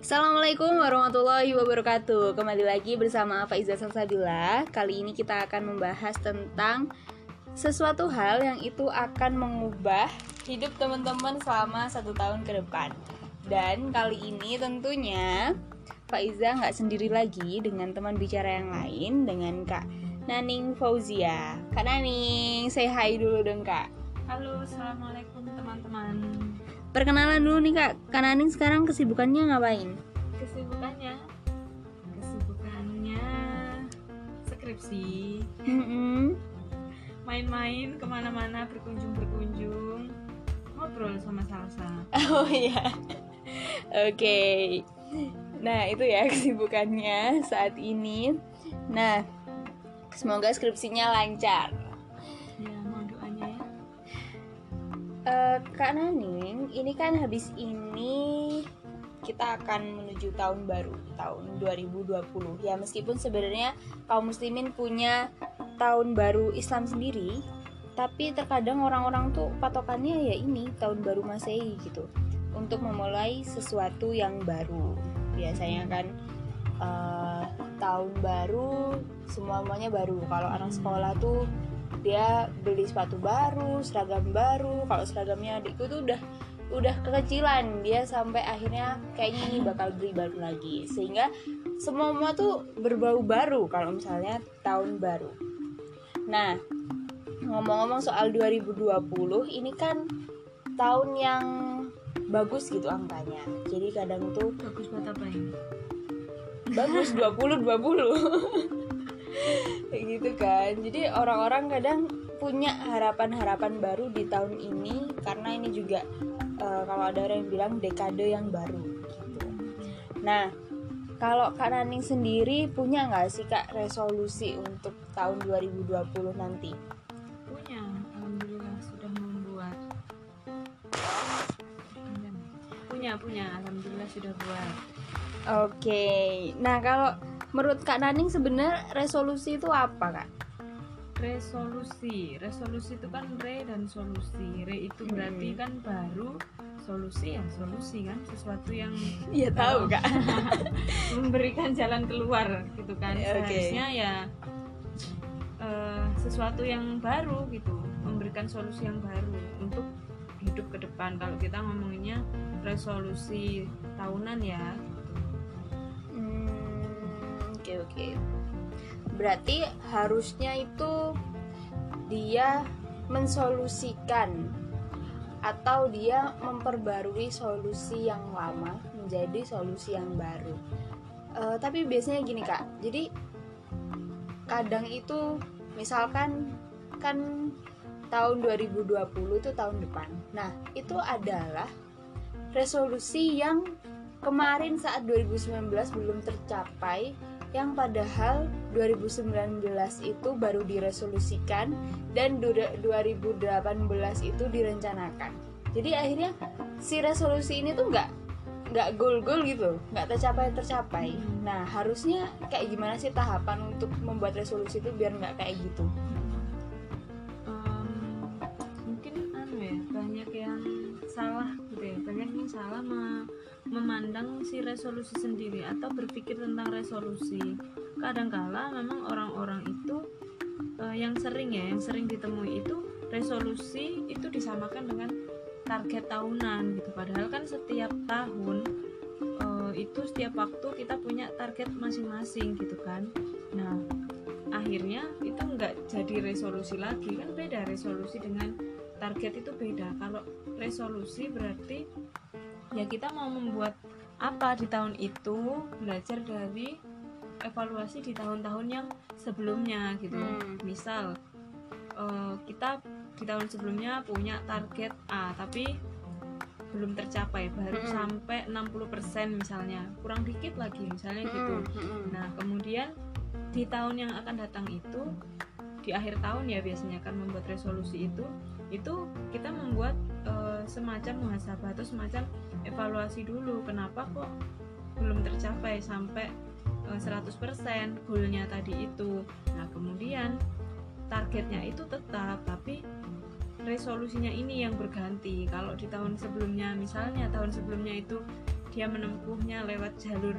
Assalamualaikum warahmatullahi wabarakatuh. Kembali lagi bersama Faiza Salsabila Kali ini kita akan membahas tentang Sesuatu hal yang itu akan mengubah hidup teman-teman selama satu tahun ke depan. Dan kali ini tentunya Faiza nggak sendiri lagi dengan teman bicara yang lain Dengan Kak Naning Fauzia. Kak Naning, say hi dulu dong Kak Halo, assalamualaikum teman-teman. Perkenalan dulu nih Kak Kak Naning sekarang kesibukannya ngapain? Kesibukannya, kesibukannya skripsi, Mm-mm. main-main ke mana-mana, berkunjung-berkunjung, ngobrol sama Salsa. Oh iya. Oke. Nah, itu ya kesibukannya saat ini. Nah, semoga skripsinya lancar. Eh, Kak Naning, ini kan habis ini kita akan menuju tahun baru, tahun 2020. Ya, meskipun sebenarnya kaum muslimin punya tahun baru Islam sendiri, tapi terkadang orang-orang tuh patokannya ya ini tahun baru Masehi gitu. Untuk memulai sesuatu yang baru. Biasanya kan eh, tahun baru semuanya baru. Kalau anak sekolah tuh dia beli sepatu baru, seragam baru. Kalau seragamnya adikku tuh udah udah kekecilan dia sampai akhirnya kayaknya ini bakal beli baru lagi sehingga semua tuh berbau baru kalau misalnya tahun baru. Nah, ngomong-ngomong soal 2020 ini kan tahun yang bagus gitu angkanya. Jadi kadang tuh Bagus buat apa ini? bagus 20 20 kayak gitu kan jadi orang-orang kadang punya harapan-harapan baru di tahun ini karena ini juga eh, kalau ada orang yang bilang dekade yang baru gitu nah kalau Kak Naning sendiri punya nggak sih Kak resolusi untuk tahun 2020 nanti? Punya, alhamdulillah sudah membuat. Punya, punya, alhamdulillah sudah buat. Oke, nah kalau menurut Kak Naning sebenarnya resolusi itu apa Kak? resolusi resolusi itu kan re dan solusi re itu berarti Mm. kan baru solusi ya solusi kan sesuatu yang Iya tahu Kak. memberikan jalan keluar gitu kan Ya, oke. seharusnya ya eh, sesuatu yang baru gitu memberikan solusi yang baru untuk hidup ke depan kalau kita ngomonginnya resolusi tahunan ya Hmm, Oke. Berarti harusnya itu dia mensolusikan atau dia memperbarui solusi yang lama menjadi solusi yang baru. Eh, tapi biasanya gini kak, jadi kadang itu misalkan kan tahun 2020 itu tahun depan. Nah itu adalah resolusi yang kemarin saat 2019 belum tercapai yang padahal 2019 itu baru diresolusikan dan du- 2018 itu direncanakan. Jadi akhirnya si resolusi ini tuh nggak nggak goal-goal gitu, nggak tercapai tercapai. Nah harusnya kayak gimana sih tahapan untuk membuat resolusi itu biar nggak kayak gitu? Em, mungkin anu ya banyak yang salah gitu ya banyak yang salah me- memandang si resolusi sendiri atau berpikir tentang resolusi. Kadangkala memang orang-orang itu eh, yang sering ya yang sering ditemui itu resolusi itu disamakan dengan target tahunan gitu. Padahal kan setiap tahun eh, itu setiap waktu kita punya target masing-masing gitu kan. Nah akhirnya itu nggak jadi resolusi lagi. Kan beda resolusi dengan target itu beda. Kalau resolusi berarti ya kita mau membuat apa di tahun itu belajar dari evaluasi di tahun-tahun yang sebelumnya gitu Hmm. misal eh, kita di tahun sebelumnya punya target A tapi belum tercapai baru Mm-mm. sampai 60% misalnya kurang dikit lagi misalnya gitu Mm, mm, mm. Nah, kemudian di tahun yang akan datang itu di akhir tahun ya biasanya kan membuat resolusi itu itu kita membuat eh, semacam muhasabah atau semacam evaluasi dulu kenapa kok belum tercapai sampai eh, 100% goalnya tadi itu. Nah kemudian targetnya itu tetap tapi resolusinya ini yang berganti. Kalau di tahun sebelumnya misalnya tahun sebelumnya itu dia menempuhnya lewat jalur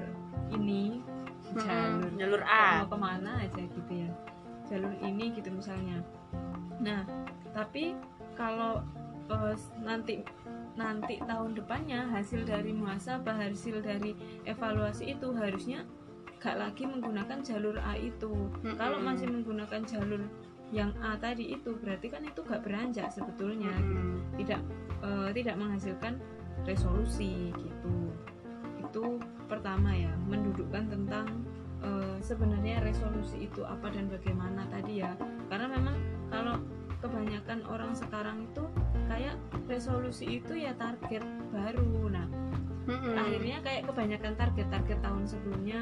ini jalur jalur A. mau ke mana aja gitu ya. Jalur ini gitu misalnya. Nah tapi kalau eh, nanti nanti tahun depannya hasil dari muhasabah hasil dari evaluasi itu harusnya gak lagi menggunakan jalur A itu Mm-mm. kalau masih menggunakan jalur yang A tadi itu berarti kan itu gak beranjak sebetulnya gitu. Mm-mm. tidak eh, tidak menghasilkan resolusi gitu itu pertama ya mendudukkan tentang eh, sebenarnya resolusi itu apa dan bagaimana tadi ya karena memang kalau kebanyakan orang sekarang itu kayak resolusi itu ya target baru nah Mm-mm. akhirnya kayak kebanyakan target-target tahun sebelumnya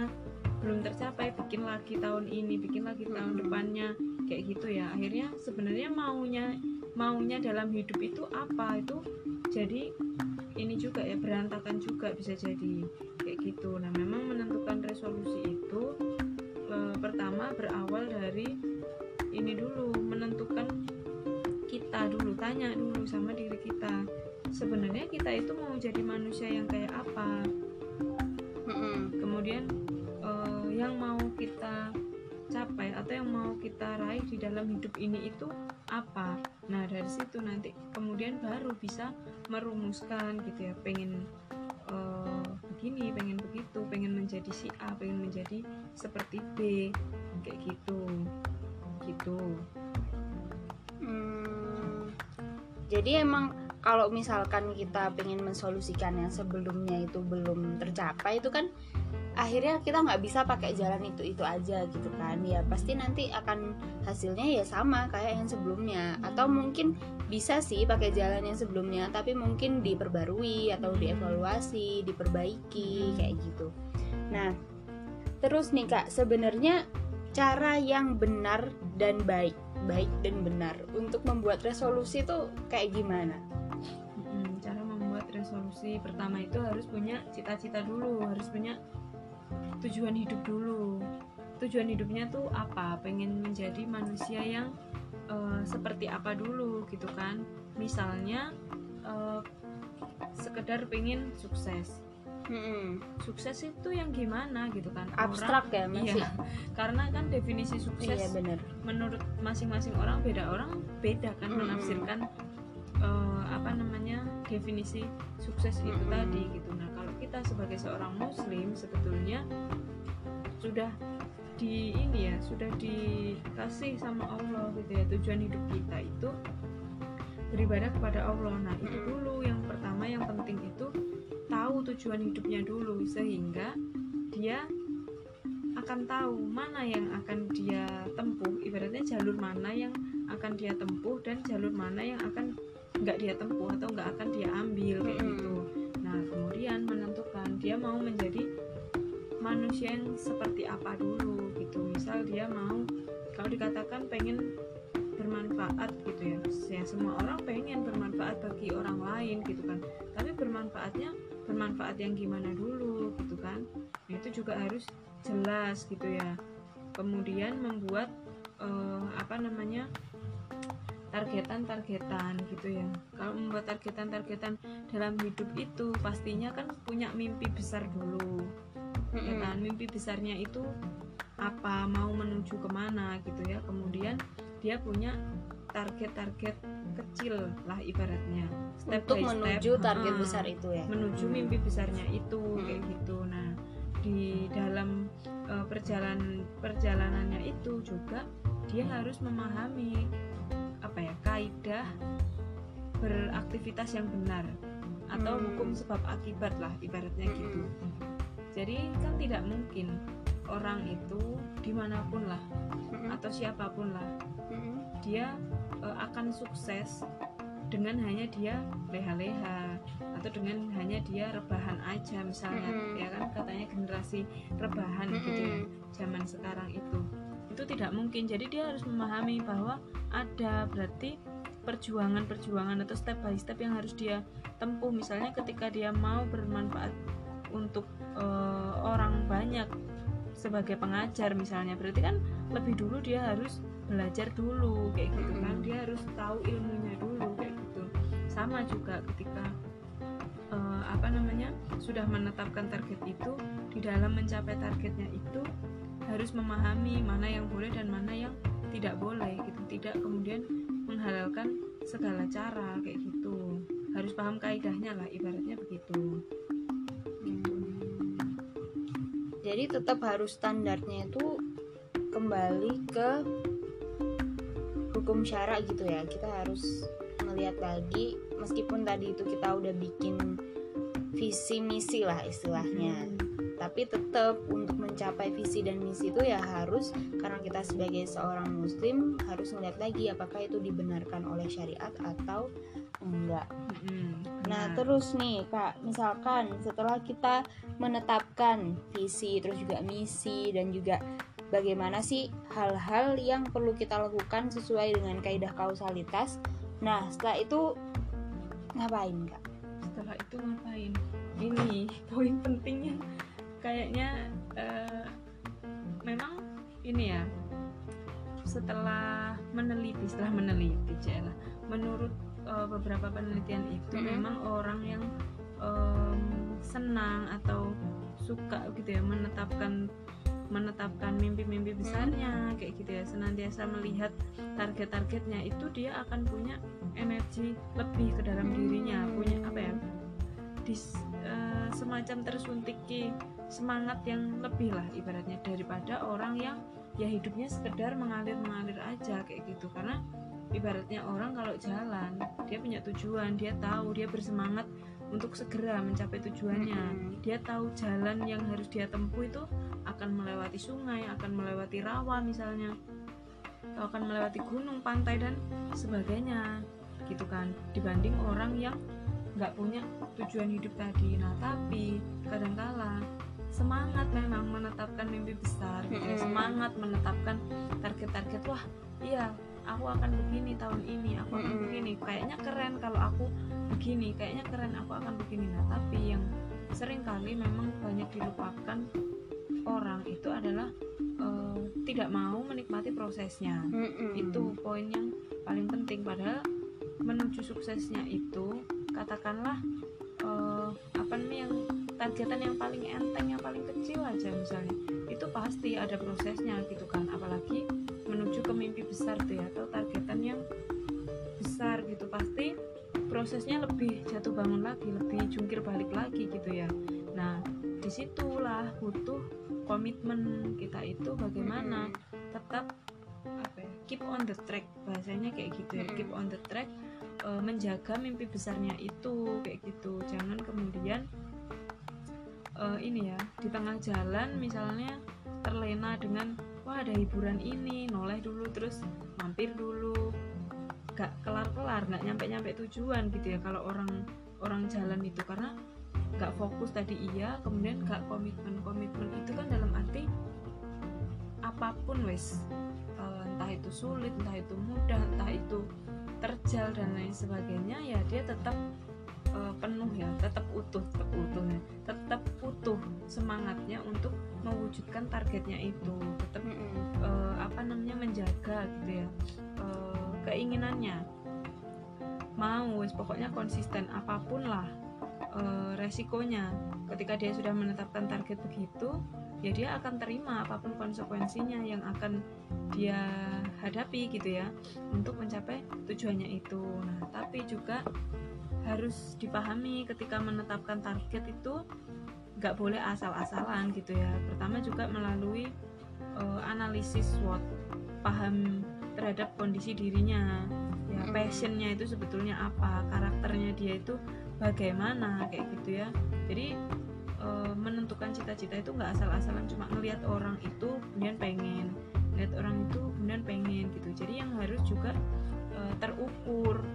belum tercapai bikin lagi tahun ini bikin lagi tahun Mm-mm. depannya kayak gitu ya akhirnya sebenarnya maunya maunya dalam hidup itu apa itu jadi ini juga ya berantakan juga bisa jadi kayak gitu nah memang menentukan resolusi itu eh, pertama berawal dari kita itu mau jadi manusia yang kayak apa. Mm-mm. kemudian eh, yang mau kita capai atau yang mau kita raih di dalam hidup ini itu apa? Nah dari situ nanti kemudian baru bisa merumuskan gitu ya pengen eh, begini pengen begitu pengen menjadi si A pengen menjadi seperti B kayak gitu. Gitu. Hmm, jadi emang kalau misalkan kita pengen mensolusikan yang sebelumnya itu belum tercapai itu kan akhirnya kita nggak bisa pakai jalan itu itu aja gitu kan. Ya pasti nanti akan hasilnya ya sama kayak yang sebelumnya. Atau mungkin bisa sih pakai jalan yang sebelumnya tapi mungkin diperbarui atau dievaluasi diperbaiki kayak gitu. Nah terus nih kak sebenarnya cara yang benar dan baik baik dan benar untuk membuat resolusi itu kayak gimana? Resolusi pertama itu harus punya cita-cita dulu harus punya tujuan hidup dulu tujuan hidupnya tuh apa pengen menjadi manusia yang eh, seperti apa dulu gitu kan misalnya eh, sekedar pengen sukses Mm-mm. sukses itu yang gimana gitu kan Orang- Abstrak ya masih. iya karena kan definisi sukses Iya benar. menurut masing-masing orang beda orang beda kan Mm-mm. menafsirkan eh, apa namanya definisi sukses itu Mm-mm. tadi gitu nah kalau kita sebagai seorang muslim sebetulnya sudah di ini ya sudah dikasih sama Allah gitu ya tujuan hidup kita itu beribadah kepada Allah nah itu Mm. dulu yang pertama yang penting itu tahu tujuan hidupnya dulu sehingga dia akan tahu mana yang akan dia tempuh ibaratnya jalur mana yang akan dia tempuh dan jalur mana yang akan nggak dia tempuh atau nggak akan dia ambil kayak Mm-mm. gitu. Nah kemudian menentukan dia mau menjadi manusia yang seperti apa dulu gitu. Misal dia mau kalau dikatakan pengen bermanfaat gitu ya. Ya semua orang pengen bermanfaat bagi orang lain gitu kan. Tapi bermanfaatnya bermanfaat yang gimana dulu gitu kan. Nah, itu juga harus jelas gitu ya. Kemudian membuat eh, apa namanya targetan-targetan gitu ya. Kalau membuat targetan-targetan dalam hidup itu pastinya kan punya mimpi besar dulu. Ya Mm-mm. kan? Mimpi besarnya itu apa mau menuju ke mana gitu ya. Kemudian dia punya target-target kecil lah ibaratnya. Step Untuk by step, menuju target ha, besar itu ya. menuju mimpi besarnya itu Hmm. kayak gitu. Nah di dalam eh, perjalanan perjalanannya itu juga dia harus memahami apa ya kaidah beraktivitas yang benar atau Hmm. hukum sebab akibat lah ibaratnya Mm-mm. gitu. Jadi kan tidak mungkin orang itu di mana pun lah Mm-mm. atau siapa pun lah dia eh, akan sukses dengan hanya dia leha-leha atau dengan hanya dia rebahan aja misalnya ya kan? Katanya generasi rebahan gitu ya zaman sekarang itu. Itu tidak mungkin. Jadi dia harus memahami bahwa ada berarti perjuangan-perjuangan atau step by step yang harus dia tempuh. Misalnya ketika dia mau bermanfaat untuk eh, orang banyak sebagai pengajar misalnya berarti kan lebih dulu dia harus belajar dulu kayak gitu kan. Mm-mm. dia harus tahu ilmunya dulu sama juga ketika uh, apa namanya sudah menetapkan target itu di dalam mencapai targetnya itu harus memahami mana yang boleh dan mana yang tidak boleh gitu. Tidak kemudian menghalalkan segala cara kayak gitu harus paham kaidahnya lah ibaratnya begitu gitu. jadi tetap harus standarnya itu kembali ke hukum syarak gitu ya kita harus melihat lagi meskipun tadi itu kita udah bikin visi misi lah istilahnya hmm. tapi tetap untuk mencapai visi dan misi itu ya harus karena kita sebagai seorang muslim harus melihat lagi apakah itu dibenarkan oleh syariat atau enggak. Hmm. nah terus nih kak misalkan setelah kita menetapkan visi terus juga misi dan juga bagaimana sih hal-hal yang perlu kita lakukan sesuai dengan kaidah kausalitas. Nah setelah itu ngapain kak? Setelah itu ngapain? Ini poin pentingnya. Kayaknya uh, memang ini ya setelah meneliti setelah meneliti cila menurut uh, beberapa penelitian itu mm -hmm. memang orang yang um, senang atau suka gitu ya menetapkan menetapkan mimpi-mimpi besarnya kayak gitu ya. Senantiasa melihat target-targetnya itu dia akan punya energi lebih ke dalam dirinya punya apa ya di uh, semacam tersuntiki semangat yang lebih lah ibaratnya daripada orang yang ya hidupnya sekedar mengalir mengalir aja kayak gitu. Karena ibaratnya orang kalau jalan dia punya tujuan dia tahu dia bersemangat untuk segera mencapai tujuannya. Dia tahu jalan yang harus dia tempuh itu akan melewati sungai akan melewati rawa misalnya atau akan melewati gunung pantai dan sebagainya gitu kan. Dibanding orang yang nggak punya tujuan hidup tadi nah tapi kadangkala semangat memang menetapkan mimpi besar gitu ya. semangat menetapkan target-target wah iya aku akan begini tahun ini aku akan begini. Kayaknya keren kalau aku begini kayaknya keren aku akan begini. Nah tapi yang sering kali memang banyak dilupakan orang itu adalah uh, tidak mau menikmati prosesnya. Mm-hmm. itu poin yang paling penting. Padahal menuju suksesnya itu katakanlah uh, apa nih yang targetan yang paling enteng yang paling kecil aja misalnya. Itu pasti ada prosesnya gitu kan. Apalagi menuju ke mimpi besar tuh ya atau targetan yang besar gitu. Pasti prosesnya lebih jatuh bangun lagi lebih jungkir balik lagi gitu ya. Nah di situlah butuh komitmen kita itu bagaimana tetap apa ya, keep on the track. Bahasanya kayak gitu ya keep on the track e, menjaga mimpi besarnya itu kayak gitu. Jangan kemudian e, ini ya di tengah jalan misalnya terlena dengan wah ada hiburan ini noleh dulu terus mampir dulu. Gak kelar-kelar nggak nyampe-nyampe tujuan gitu ya kalau orang orang jalan itu. Karena gak fokus tadi iya kemudian gak komitmen komitmen itu kan dalam arti apa pun wes. Uh, entah itu sulit entah itu mudah entah itu terjal dan lain sebagainya ya dia tetap uh, penuh ya tetap utuh tetap utuh ya. Tetap utuh semangatnya untuk mewujudkan targetnya itu. Tetap uh, apa namanya menjaga gitu ya uh, keinginannya. Mau wes pokoknya konsisten apa pun lah uh, resikonya. Ketika dia sudah menetapkan target begitu ya dia akan terima apa pun konsekuensinya yang akan dia hadapi gitu ya untuk mencapai tujuannya itu. Nah tapi juga harus dipahami ketika menetapkan target itu nggak boleh asal-asalan gitu ya. Pertama juga melalui uh, analisis SWOT paham terhadap kondisi dirinya. Ya passionnya itu sebetulnya apa karakternya dia itu bagaimana kayak gitu ya. Jadi uh, menentukan cita-cita itu nggak asal-asalan cuma ngelihat orang itu kemudian pengen. Lihat orang itu kemudian pengen gitu. Jadi yang harus juga uh, terukur.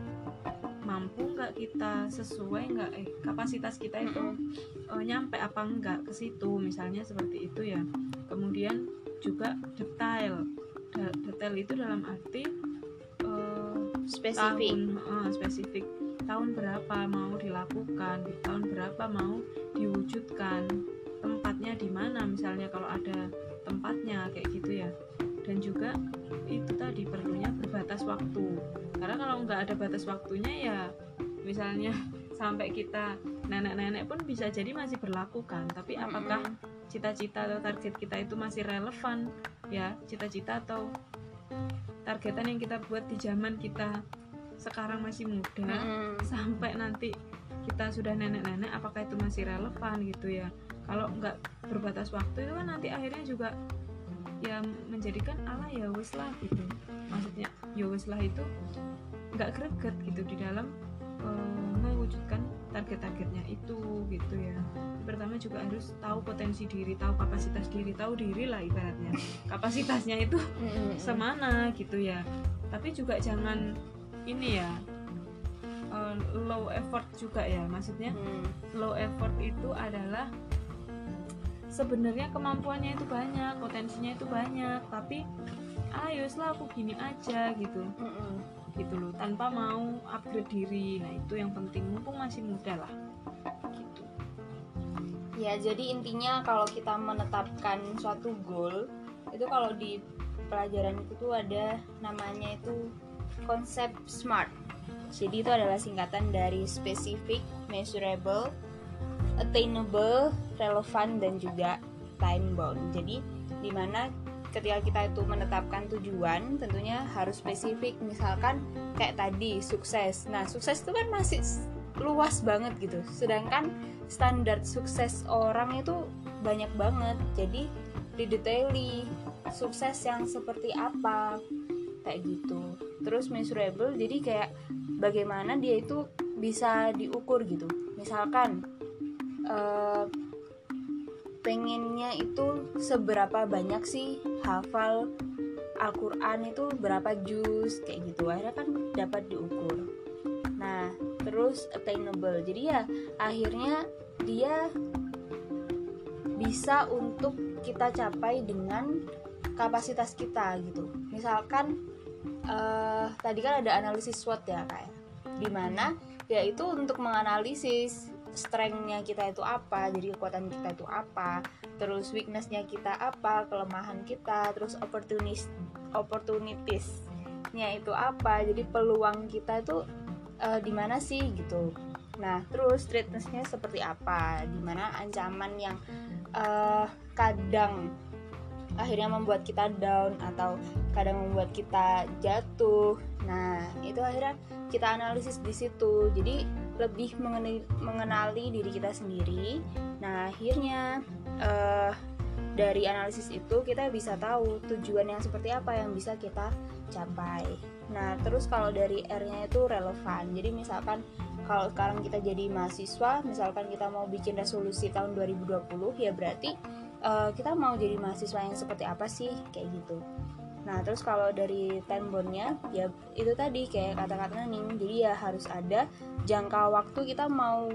Mampu nggak kita sesuai nggak eh kapasitas kita itu uh, nyampe apa enggak ke situ. Misalnya seperti itu ya. Kemudian juga detail. Detail itu dalam arti uh, spesifik. tahun, uh, spesifik tahun berapa mau dilakukan di tahun berapa mau diwujudkan tempatnya di mana misalnya kalau ada tempatnya kayak gitu ya. Dan juga itu tadi perlunya berbatas waktu. Karena kalau nggak ada batas waktunya ya misalnya sampai kita nenek-nenek pun bisa jadi masih berlaku kan. Tapi apakah cita-cita atau target kita itu masih relevan ya cita-cita atau targetan yang kita buat di zaman kita sekarang masih muda Mm-mm. sampai nanti kita sudah nenek-nenek apakah itu masih relevan gitu ya? Kalau nggak berbatas waktu itu kan nanti akhirnya juga ya menjadikan ala ya wis lah gitu. Maksudnya ya wis lah itu nggak greget gitu di dalam eh, mewujudkan target-targetnya itu gitu ya. Pertama juga harus tahu potensi diri tahu kapasitas diri tahu diri lah ibaratnya. Kapasitasnya itu semana gitu ya. Tapi juga jangan ini ya eh, low effort juga ya maksudnya Mm. low effort itu adalah sebenarnya kemampuannya itu banyak potensinya itu banyak tapi ayo lah aku gini aja gitu Mm-mm. gitu loh tanpa mau upgrade diri nah itu yang penting mumpung masih muda lah gitu Ya, jadi intinya kalau kita menetapkan suatu goal, itu kalau di pelajaran itu tuh ada namanya itu konsep SMART. Jadi itu adalah singkatan dari specific, measurable, attainable, relevant dan juga time bound. Jadi di mana ketika kita itu menetapkan tujuan tentunya harus spesifik. Misalkan kayak tadi sukses. Nah sukses itu kan masih luas banget gitu. Sedangkan standar sukses orang itu banyak banget. Jadi didetaili sukses yang seperti apa kayak gitu terus measurable jadi kayak bagaimana dia itu bisa diukur gitu. Misalkan eh, pengennya itu seberapa banyak sih hafal Al-Quran itu berapa juz kayak gitu. Akhirnya kan dapat diukur. Nah terus attainable. Jadi ya akhirnya dia bisa untuk kita capai dengan kapasitas kita gitu. Misalkan eh, tadi kan ada analisis SWOT ya kayak di mana yaitu untuk menganalisis strengthnya kita itu apa jadi kekuatan kita itu apa terus weaknessnya kita apa kelemahan kita terus opportunis opportunitiesnya itu apa jadi peluang kita itu eh, di mana sih gitu. Nah terus threatnessnya seperti apa di mana ancaman yang eh, kadang akhirnya membuat kita down atau kadang membuat kita jatuh. Nah itu akhirnya kita analisis di situ. Jadi lebih mengenali, mengenali diri kita sendiri. Nah akhirnya eh, dari analisis itu kita bisa tahu tujuan yang seperti apa yang bisa kita capai. Nah terus kalau dari R-nya itu relevan. Jadi misalkan kalau sekarang kita jadi mahasiswa misalkan kita mau bikin resolusi tahun 2020 ya berarti eh, kita mau jadi mahasiswa yang seperti apa sih? Kayak gitu. Nah terus kalau dari time bound-nya ya itu tadi kayak kata-kata Ning. Jadi ya harus ada jangka waktu kita mau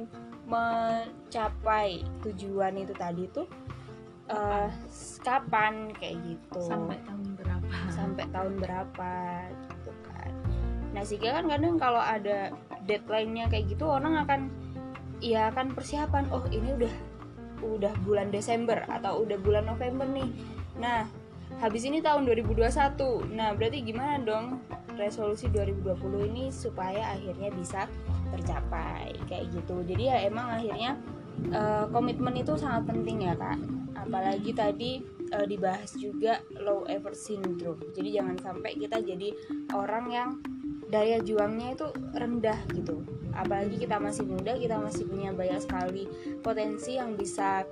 mencapai tujuan itu tadi tuh eh, kapan? Kayak gitu. Sampai tahun berapa? Sampai tahun berapa gitu kan. Nah sehingga kan kadang kalau ada deadline-nya kayak gitu orang akan ya akan persiapan oh ini udah udah bulan Desember atau udah bulan November nih. Nah habis ini tahun 2021 nah berarti gimana dong resolusi 2020 ini supaya akhirnya bisa tercapai? Kayak gitu. Jadi ya emang akhirnya eh, komitmen itu sangat penting ya kak. Apalagi tadi eh, dibahas juga low effort syndrome. Jadi jangan sampai kita jadi orang yang daya juangnya itu rendah gitu apalagi kita masih muda kita masih punya banyak sekali potensi yang bisa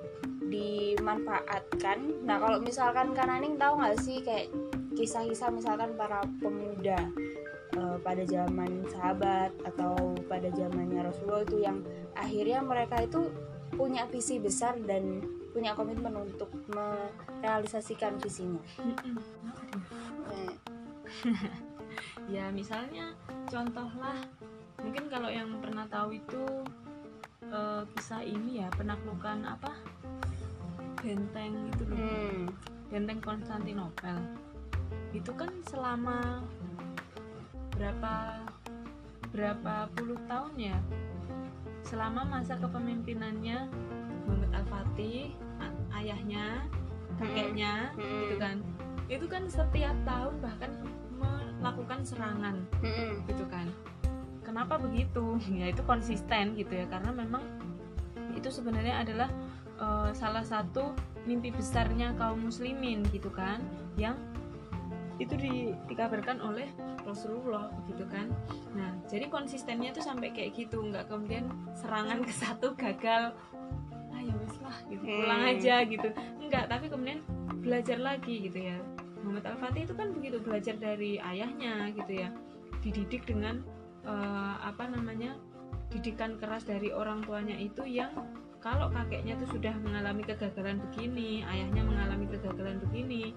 dimanfaatkan. Nah kalau misalkan Kananing tahu nggak sih kayak kisah-kisah misalkan para pemuda eh, pada zaman sahabat atau pada zamannya Rasulullah itu yang akhirnya mereka itu punya visi besar dan punya komitmen untuk merealisasikan visinya. Eh, ya misalnya contohlah mungkin kalau yang pernah tahu itu eh, kisah ini ya penaklukan apa? Benteng itu loh. Hmm, benteng Konstantinopel. Itu kan selama berapa berapa puluh tahun ya? Selama masa kepemimpinannya Muhammad Al-Fatih ayahnya kakeknya Hmm. gitu kan? Itu kan setiap tahun bahkan melakukan serangan hmm, gitu kan kenapa begitu? Ya itu konsisten gitu ya karena memang itu sebenarnya adalah uh, salah satu mimpi besarnya kaum muslimin gitu kan yang itu di, dikabarkan oleh Rasulullah gitu kan. Nah jadi konsistennya tuh sampai kayak gitu nggak kemudian serangan ke satu gagal. Ayo wis lah gitu Hmm. pulang aja gitu. Enggak tapi kemudian belajar lagi gitu ya. Muhammad Al Fatih itu kan begitu belajar dari ayahnya gitu ya. Dididik dengan eh, apa namanya didikan keras dari orang tuanya itu yang kalau kakeknya tuh sudah mengalami kegagalan begini ayahnya mengalami kegagalan begini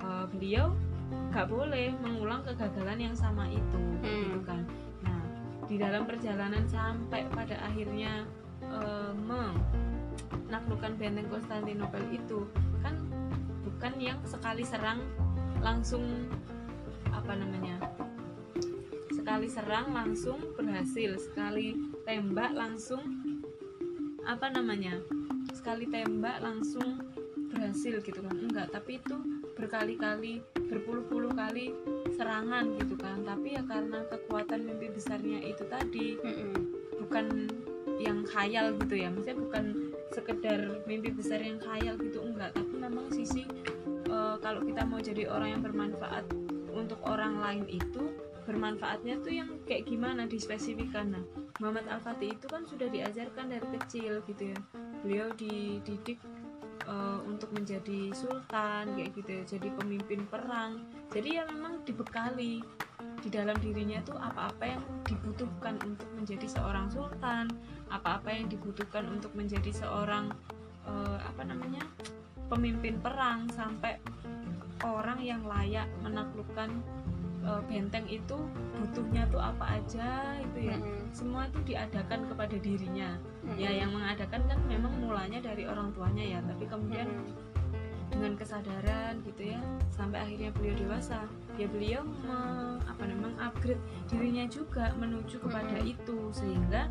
eh, beliau nggak boleh mengulang kegagalan yang sama itu gitu Hmm. kan nah di dalam perjalanan sampai pada akhirnya eh, menaklukkan benteng Konstantinopel itu kan bukan yang sekali serang langsung apa namanya sekali serang langsung berhasil. Sekali tembak langsung apa namanya? Sekali tembak langsung berhasil gitu kan? Enggak tapi itu berkali-kali berpuluh-puluh kali serangan gitu kan? Tapi ya karena kekuatan mimpi besarnya itu tadi Mm-mm. bukan yang khayal gitu ya. Maksudnya bukan sekedar mimpi besar yang khayal gitu enggak. Tapi memang sisi eh, kalau kita mau jadi orang yang bermanfaat untuk orang lain itu bermanfaatnya tuh yang kayak gimana dispesifikan nah Muhammad Al Fatih itu kan sudah diajarkan dari kecil gitu ya. Beliau dididik eh, untuk menjadi sultan kayak gitu ya. Jadi pemimpin perang. Jadi ya memang dibekali di dalam dirinya tuh apa-apa yang dibutuhkan untuk menjadi seorang sultan apa-apa yang dibutuhkan untuk menjadi seorang eh, apa namanya pemimpin perang sampai orang yang layak menaklukkan eh, benteng itu butuhnya tuh apa aja itu ya Mm-mm. semua itu diadakan kepada dirinya Mm-mm. ya yang mengadakan kan memang mulanya dari orang tuanya ya tapi kemudian Mm-mm. dengan kesadaran gitu ya sampai akhirnya beliau dewasa ya beliau me- apa namanya upgrade dirinya juga menuju kepada Mm-mm. itu sehingga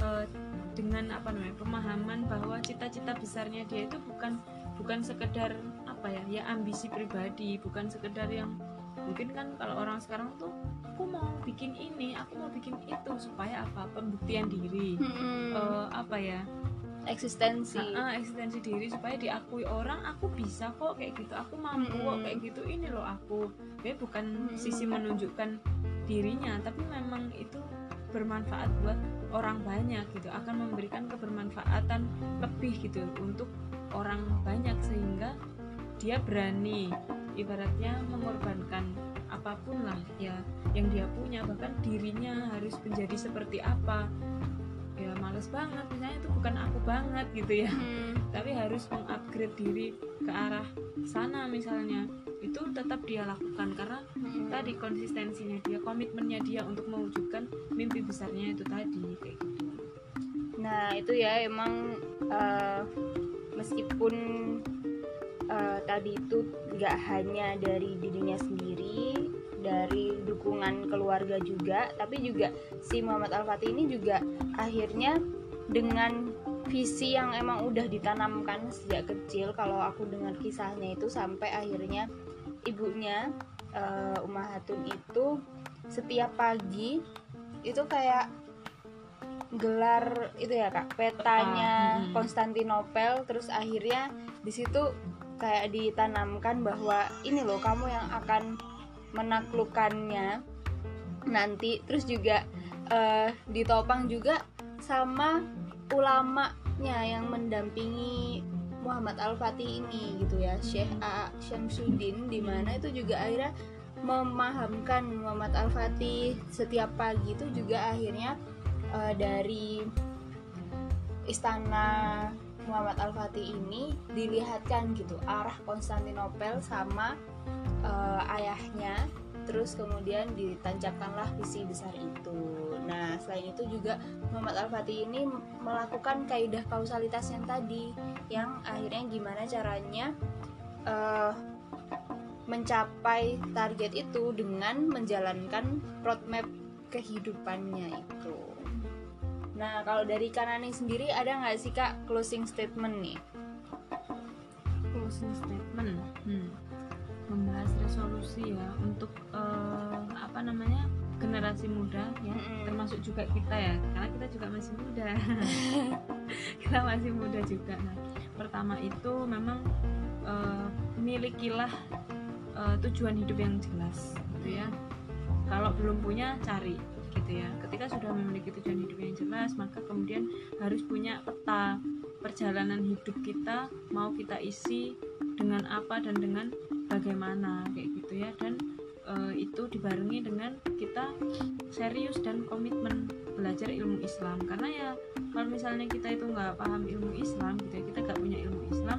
eh, dengan apa namanya pemahaman bahwa cita-cita besarnya dia itu bukan bukan sekedar apa ya ya ambisi pribadi bukan sekedar yang mungkin kan kalau orang sekarang tuh aku mau bikin ini aku mau bikin itu supaya apa pembuktian diri Mm-mm. Eh, apa ya eksistensi ah, eksistensi diri supaya diakui orang aku bisa kok kayak gitu aku mampu kok Mm-mm. kayak gitu ini loh aku ya bukan Mm-mm. sisi menunjukkan dirinya tapi memang itu bermanfaat buat orang banyak gitu akan memberikan kebermanfaatan lebih gitu untuk orang banyak sehingga dia berani ibaratnya mengorbankan apa pun lah ya yang dia punya. Bahkan dirinya harus menjadi seperti apa. Ya males banget. Misalnya itu bukan aku banget gitu ya. Mm. tapi harus mengupgrade diri ke arah sana misalnya. Itu tetap dia lakukan karena Mm. tadi konsistensinya dia komitmennya dia untuk mewujudkan mimpi besarnya itu tadi kayak gitu. Nah itu ya emang eh, meskipun eh, tadi itu nggak hanya dari dirinya sendiri, dari dukungan keluarga juga, tapi juga si Muhammad Al Fatih ini juga akhirnya dengan visi yang emang udah ditanamkan sejak kecil. Kalau aku dengar kisahnya itu sampai akhirnya ibunya eh, Ummahatun itu setiap pagi itu kayak gelar itu ya kak petanya Mm-mm. Konstantinopel terus akhirnya di situ kayak ditanamkan bahwa ini loh kamu yang akan menaklukkannya nanti terus juga eh, ditopang juga sama ulamanya yang mendampingi Muhammad Al Fatih ini gitu ya Syekh A. Syamsuddin di mana itu juga akhirnya memahamkan Muhammad Al Fatih setiap pagi itu juga akhirnya eh, dari istana Muhammad Al Fatih ini dilihatkan gitu arah Konstantinopel sama eh, ayahnya terus kemudian ditancapkanlah visi besar itu. Nah, selain itu juga Muhammad Al Fatih ini melakukan kaidah kausalitas yang tadi yang akhirnya gimana caranya eh, mencapai target itu dengan menjalankan roadmap kehidupannya itu. Nah, kalau dari Kanani sendiri ada nggak sih kak closing statement nih? closing statement hmm. membahas resolusi ya untuk eh, apa namanya generasi muda ya Mm-mm. termasuk juga kita ya karena kita juga masih muda kita masih muda juga nah pertama itu memang eh, milikilah eh, tujuan hidup yang jelas gitu ya kalau belum punya cari gitu ya. Ketika sudah memiliki tujuan hidup yang jelas maka kemudian harus punya peta perjalanan hidup kita mau kita isi dengan apa dan dengan bagaimana kayak gitu ya. Dan eh, itu dibarengi dengan kita serius dan komitmen belajar ilmu Islam. Karena ya kalau misalnya kita itu nggak paham ilmu Islam gitu ya kita nggak punya ilmu Islam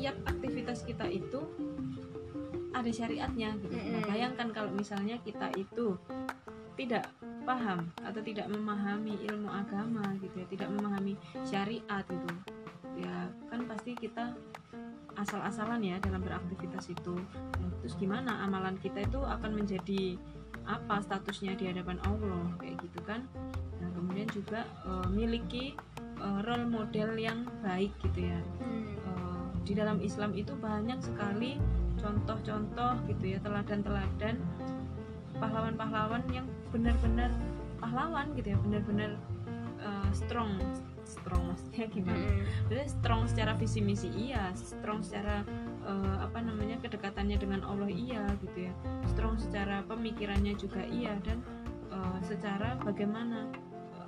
setiap aktivitas kita itu ada syariatnya gitu. Nah, Mm-mm. bayangkan kalau misalnya kita itu tidak paham atau tidak memahami ilmu agama gitu ya, tidak memahami syariat gitu. Ya, kan pasti kita asal-asalan ya dalam beraktivitas itu. Nah, terus gimana amalan kita itu akan menjadi apa statusnya di hadapan Allah kayak gitu kan? Nah, kemudian juga eh, miliki eh, role model yang baik gitu ya. Di dalam Islam itu banyak sekali contoh-contoh gitu ya teladan-teladan pahlawan-pahlawan yang benar-benar pahlawan gitu ya benar-benar eh, strong. Strong maksudnya gimana. Maksudnya strong secara visi misi iya strong secara eh, apa namanya kedekatannya dengan Allah iya gitu ya. Strong secara pemikirannya juga iya dan eh, secara bagaimana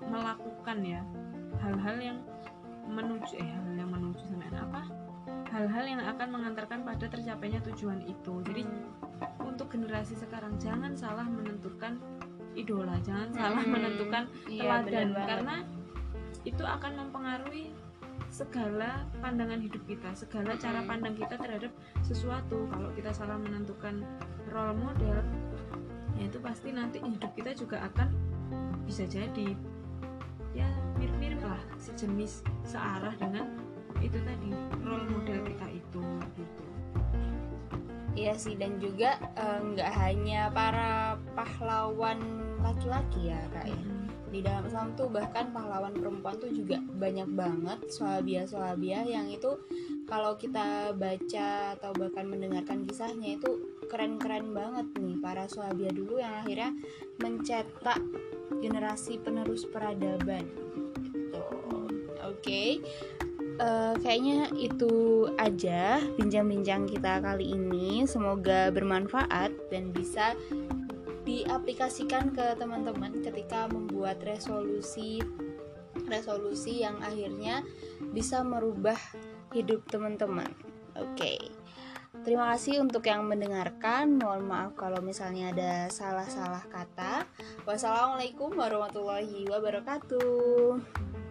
melakukan ya. Hal-hal yang menuju eh hal yang menuju sampai apa hal-hal yang akan mengantarkan pada tercapainya tujuan itu jadi untuk generasi sekarang jangan salah menentukan idola jangan salah Mm-mm. menentukan Iya, teladan banget. karena itu akan mempengaruhi segala pandangan hidup kita, segala cara Mm-mm. pandang kita terhadap sesuatu. Kalau kita salah menentukan role model, ya itu pasti nanti hidup kita juga akan bisa jadi ya mirip-mirip lah sejenis searah dengan itu tadi role model kita itu gitu. Iya sih dan juga eh, nggak hanya para pahlawan laki-laki ya kak ya. Di dalam Islam tuh bahkan pahlawan perempuan tuh juga banyak banget sohabia-sohabia yang itu kalau kita baca atau bahkan mendengarkan kisahnya itu keren-keren banget nih para sohabia dulu yang akhirnya mencetak generasi penerus peradaban gitu. Oke. Eh, kayaknya itu aja bincang-bincang kita kali ini. Semoga bermanfaat dan bisa diaplikasikan ke teman-teman ketika membuat resolusi resolusi yang akhirnya bisa merubah hidup teman-teman. Oke. Terima kasih untuk yang mendengarkan. Mohon maaf kalau misalnya ada salah-salah kata. Wassalamualaikum warahmatullahi wabarakatuh.